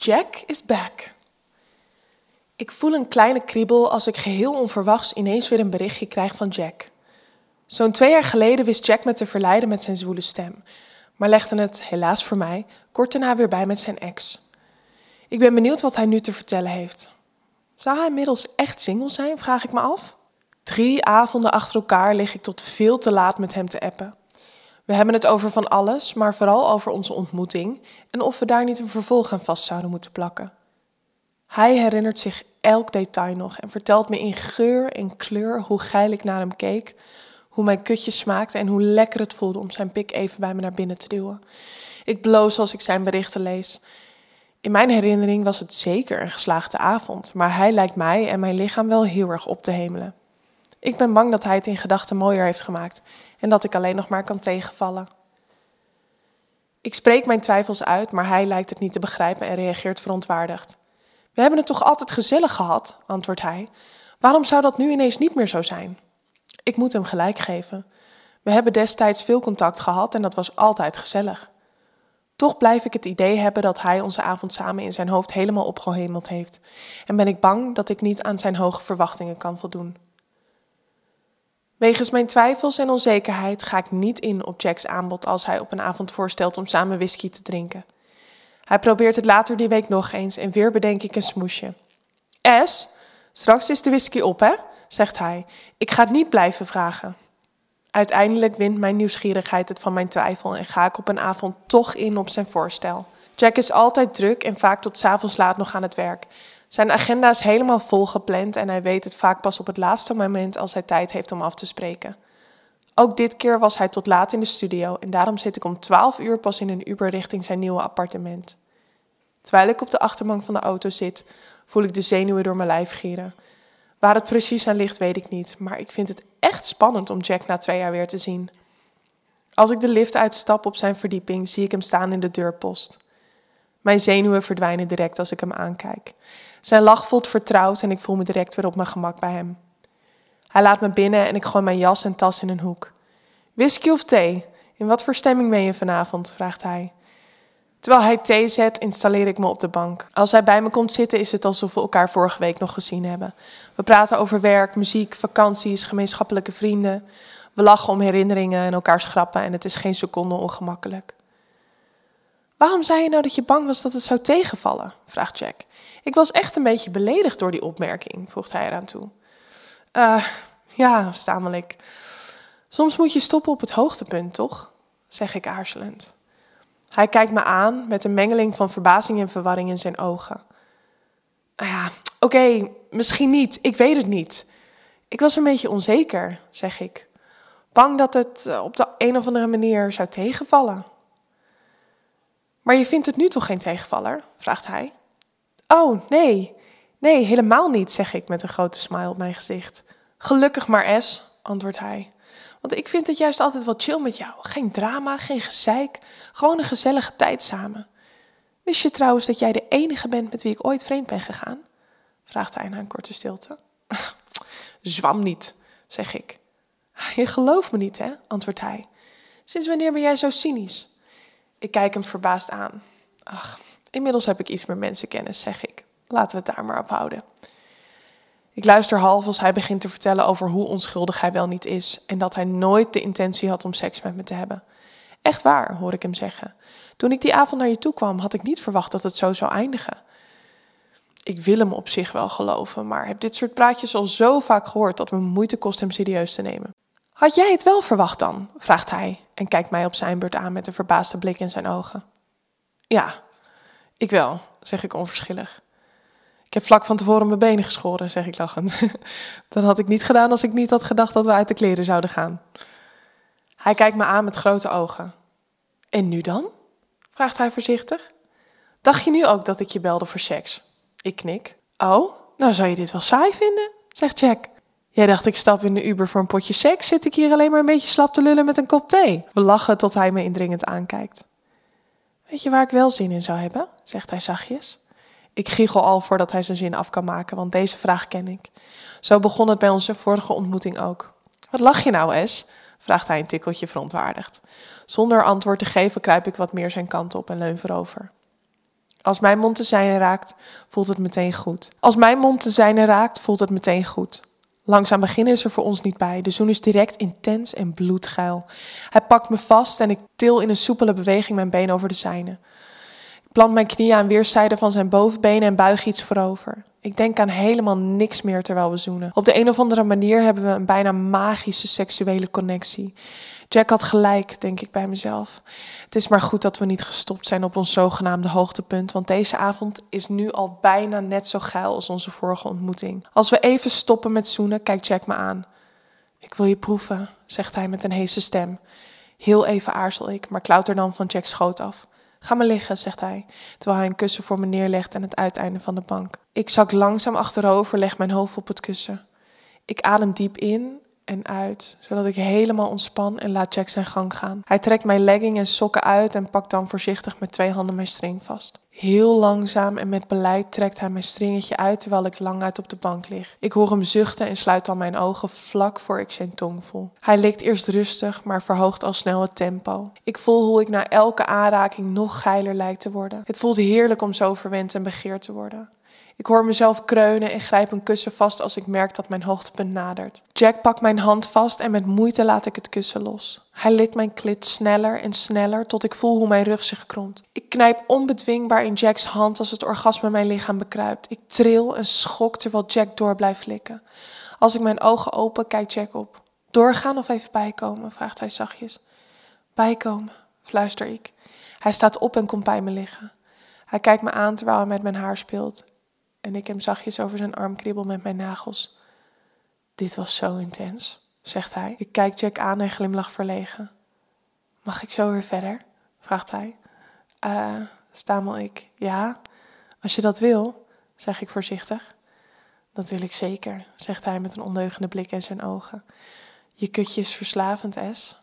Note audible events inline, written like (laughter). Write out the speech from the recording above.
Jack is back. Ik voel een kleine kriebel als ik geheel onverwachts ineens weer een berichtje krijg van Jack. Zo'n twee jaar geleden wist Jack me te verleiden met zijn zwoele stem, maar legde het, helaas voor mij, kort daarna weer bij met zijn ex. Ik ben benieuwd wat hij nu te vertellen heeft. Zou hij inmiddels echt single zijn, vraag ik me af? Drie avonden achter elkaar lig ik tot veel te laat met hem te appen. We hebben het over van alles, maar vooral over onze ontmoeting en of we daar niet een vervolg aan vast zouden moeten plakken. Hij herinnert zich elk detail nog en vertelt me in geur en kleur hoe geil ik naar hem keek, hoe mijn kutje smaakte en hoe lekker het voelde om zijn pik even bij me naar binnen te duwen. Ik bloos als ik zijn berichten lees. In mijn herinnering was het zeker een geslaagde avond, maar hij lijkt mij en mijn lichaam wel heel erg op te hemelen. Ik ben bang dat hij het in gedachten mooier heeft gemaakt en dat ik alleen nog maar kan tegenvallen. Ik spreek mijn twijfels uit, maar hij lijkt het niet te begrijpen en reageert verontwaardigd. We hebben het toch altijd gezellig gehad, antwoordt hij. Waarom zou dat nu ineens niet meer zo zijn? Ik moet hem gelijk geven. We hebben destijds veel contact gehad en dat was altijd gezellig. Toch blijf ik het idee hebben dat hij onze avond samen in zijn hoofd helemaal opgehemeld heeft. En ben ik bang dat ik niet aan zijn hoge verwachtingen kan voldoen. Wegens mijn twijfels en onzekerheid ga ik niet in op Jack's aanbod als hij op een avond voorstelt om samen whisky te drinken. Hij probeert het later die week nog eens en weer bedenk ik een smoesje. S, straks is de whisky op, hè? zegt hij. Ik ga het niet blijven vragen. Uiteindelijk wint mijn nieuwsgierigheid het van mijn twijfel en ga ik op een avond toch in op zijn voorstel. Jack is altijd druk en vaak tot s'avonds laat nog aan het werk. Zijn agenda is helemaal vol gepland en hij weet het vaak pas op het laatste moment als hij tijd heeft om af te spreken. Ook dit keer was hij tot laat in de studio en daarom zit ik om 12 uur pas in een Uber richting zijn nieuwe appartement. Terwijl ik op de achterbank van de auto zit, voel ik de zenuwen door mijn lijf gieren. Waar het precies aan ligt, weet ik niet, maar ik vind het echt spannend om Jack na twee jaar weer te zien. Als ik de lift uitstap op zijn verdieping, zie ik hem staan in de deurpost. Mijn zenuwen verdwijnen direct als ik hem aankijk. Zijn lach voelt vertrouwd en ik voel me direct weer op mijn gemak bij hem. Hij laat me binnen en ik gooi mijn jas en tas in een hoek. Whisky of thee? In wat voor stemming ben je vanavond? vraagt hij. Terwijl hij thee zet, installeer ik me op de bank. Als hij bij me komt zitten, is het alsof we elkaar vorige week nog gezien hebben. We praten over werk, muziek, vakanties, gemeenschappelijke vrienden. We lachen om herinneringen en elkaars grappen en het is geen seconde ongemakkelijk. Waarom zei je nou dat je bang was dat het zou tegenvallen? vraagt Jack. Ik was echt een beetje beledigd door die opmerking, voegt hij eraan toe. Uh, ja, stamel ik. Soms moet je stoppen op het hoogtepunt, toch? zeg ik aarzelend. Hij kijkt me aan met een mengeling van verbazing en verwarring in zijn ogen. Nou ja, oké, misschien niet, ik weet het niet. Ik was een beetje onzeker, zeg ik. Bang dat het eh, op de een of andere manier zou tegenvallen. Maar je vindt het nu toch geen tegenvaller? vraagt hij. Oh, nee. Nee, helemaal niet, zeg ik met een grote smile op mijn gezicht. Gelukkig maar, S, antwoordt hij. Want ik vind het juist altijd wel chill met jou. Geen drama, geen gezeik. Gewoon een gezellige tijd samen. Wist je trouwens dat jij de enige bent met wie ik ooit vreemd ben gegaan? Vraagt hij na een korte stilte. (laughs) Zwam niet, zeg ik. Je gelooft me niet, hè? antwoordt hij. Sinds wanneer ben jij zo cynisch? Ik kijk hem verbaasd aan. Ach, inmiddels heb ik iets meer mensenkennis, zeg ik. Laten we het daar maar op houden. Ik luister half als hij begint te vertellen over hoe onschuldig hij wel niet is en dat hij nooit de intentie had om seks met me te hebben. Echt waar, hoor ik hem zeggen. Toen ik die avond naar je toe kwam, had ik niet verwacht dat het zo zou eindigen. Ik wil hem op zich wel geloven, maar heb dit soort praatjes al zo vaak gehoord dat me moeite kost hem serieus te nemen. Had jij het wel verwacht dan? vraagt hij en kijkt mij op zijn beurt aan met een verbaasde blik in zijn ogen. Ja, ik wel, zeg ik onverschillig. Ik heb vlak van tevoren mijn benen geschoren, zeg ik lachend. (laughs) Dan had ik niet gedaan als ik niet had gedacht dat we uit de kleren zouden gaan. Hij kijkt me aan met grote ogen. En nu dan? vraagt hij voorzichtig. Dacht je nu ook dat ik je belde voor seks? Ik knik. Oh, nou zou je dit wel saai vinden, zegt Jack. Jij dacht ik stap in de Uber voor een potje seks, zit ik hier alleen maar een beetje slap te lullen met een kop thee. We lachen tot hij me indringend aankijkt. Weet je waar ik wel zin in zou hebben? zegt hij zachtjes. Ik giechel al voordat hij zijn zin af kan maken, want deze vraag ken ik. Zo begon het bij onze vorige ontmoeting ook. Wat lach je nou, Es? vraagt hij een tikkeltje verontwaardigd. Zonder antwoord te geven kruip ik wat meer zijn kant op en leun voorover. Als mijn mond de zijne raakt, voelt het meteen goed. Als mijn mond de zijne raakt, voelt het meteen goed. Langzaam beginnen is er voor ons niet bij. De zoen is direct intens en bloedgeil. Hij pakt me vast en ik til in een soepele beweging mijn been over de zijne. Ik plant mijn knieën aan weerszijden van zijn bovenbenen en buig iets voorover. Ik denk aan helemaal niks meer terwijl we zoenen. Op de een of andere manier hebben we een bijna magische seksuele connectie. Jack had gelijk, denk ik bij mezelf. Het is maar goed dat we niet gestopt zijn op ons zogenaamde hoogtepunt, want deze avond is nu al bijna net zo geil als onze vorige ontmoeting. Als we even stoppen met zoenen, kijkt Jack me aan. Ik wil je proeven, zegt hij met een heese stem. Heel even aarzel ik, maar klauter dan van Jack's schoot af. Ga maar liggen, zegt hij, terwijl hij een kussen voor me neerlegt aan het uiteinde van de bank. Ik zak langzaam achterover, leg mijn hoofd op het kussen. Ik adem diep in en uit, zodat ik helemaal ontspan en laat Jack zijn gang gaan. Hij trekt mijn legging en sokken uit en pakt dan voorzichtig met twee handen mijn string vast. Heel langzaam en met beleid trekt hij mijn stringetje uit terwijl ik lang uit op de bank lig. Ik hoor hem zuchten en sluit dan mijn ogen vlak voor ik zijn tong voel. Hij likt eerst rustig, maar verhoogt al snel het tempo. Ik voel hoe ik na elke aanraking nog geiler lijkt te worden. Het voelt heerlijk om zo verwend en begeerd te worden. Ik hoor mezelf kreunen en grijp een kussen vast als ik merk dat mijn hoogtepunt nadert. Jack pakt mijn hand vast en met moeite laat ik het kussen los. Hij likt mijn klit sneller en sneller tot ik voel hoe mijn rug zich kromt. Ik knijp onbedwingbaar in Jacks hand als het orgasme mijn lichaam bekruipt. Ik tril en schok terwijl Jack door blijft likken. Als ik mijn ogen open, kijkt Jack op. Doorgaan of even bijkomen? vraagt hij zachtjes. Bijkomen, fluister ik. Hij staat op en komt bij me liggen. Hij kijkt me aan terwijl hij met mijn haar speelt en ik hem zachtjes over zijn arm kriebel met mijn nagels. Dit was zo intens, zegt hij. Ik kijk Jack aan en glimlach verlegen. Mag ik zo weer verder? vraagt hij. Uh, stamel ik. Ja, als je dat wil, zeg ik voorzichtig. Dat wil ik zeker, zegt hij met een ondeugende blik in zijn ogen. Je kutje is verslavend, S.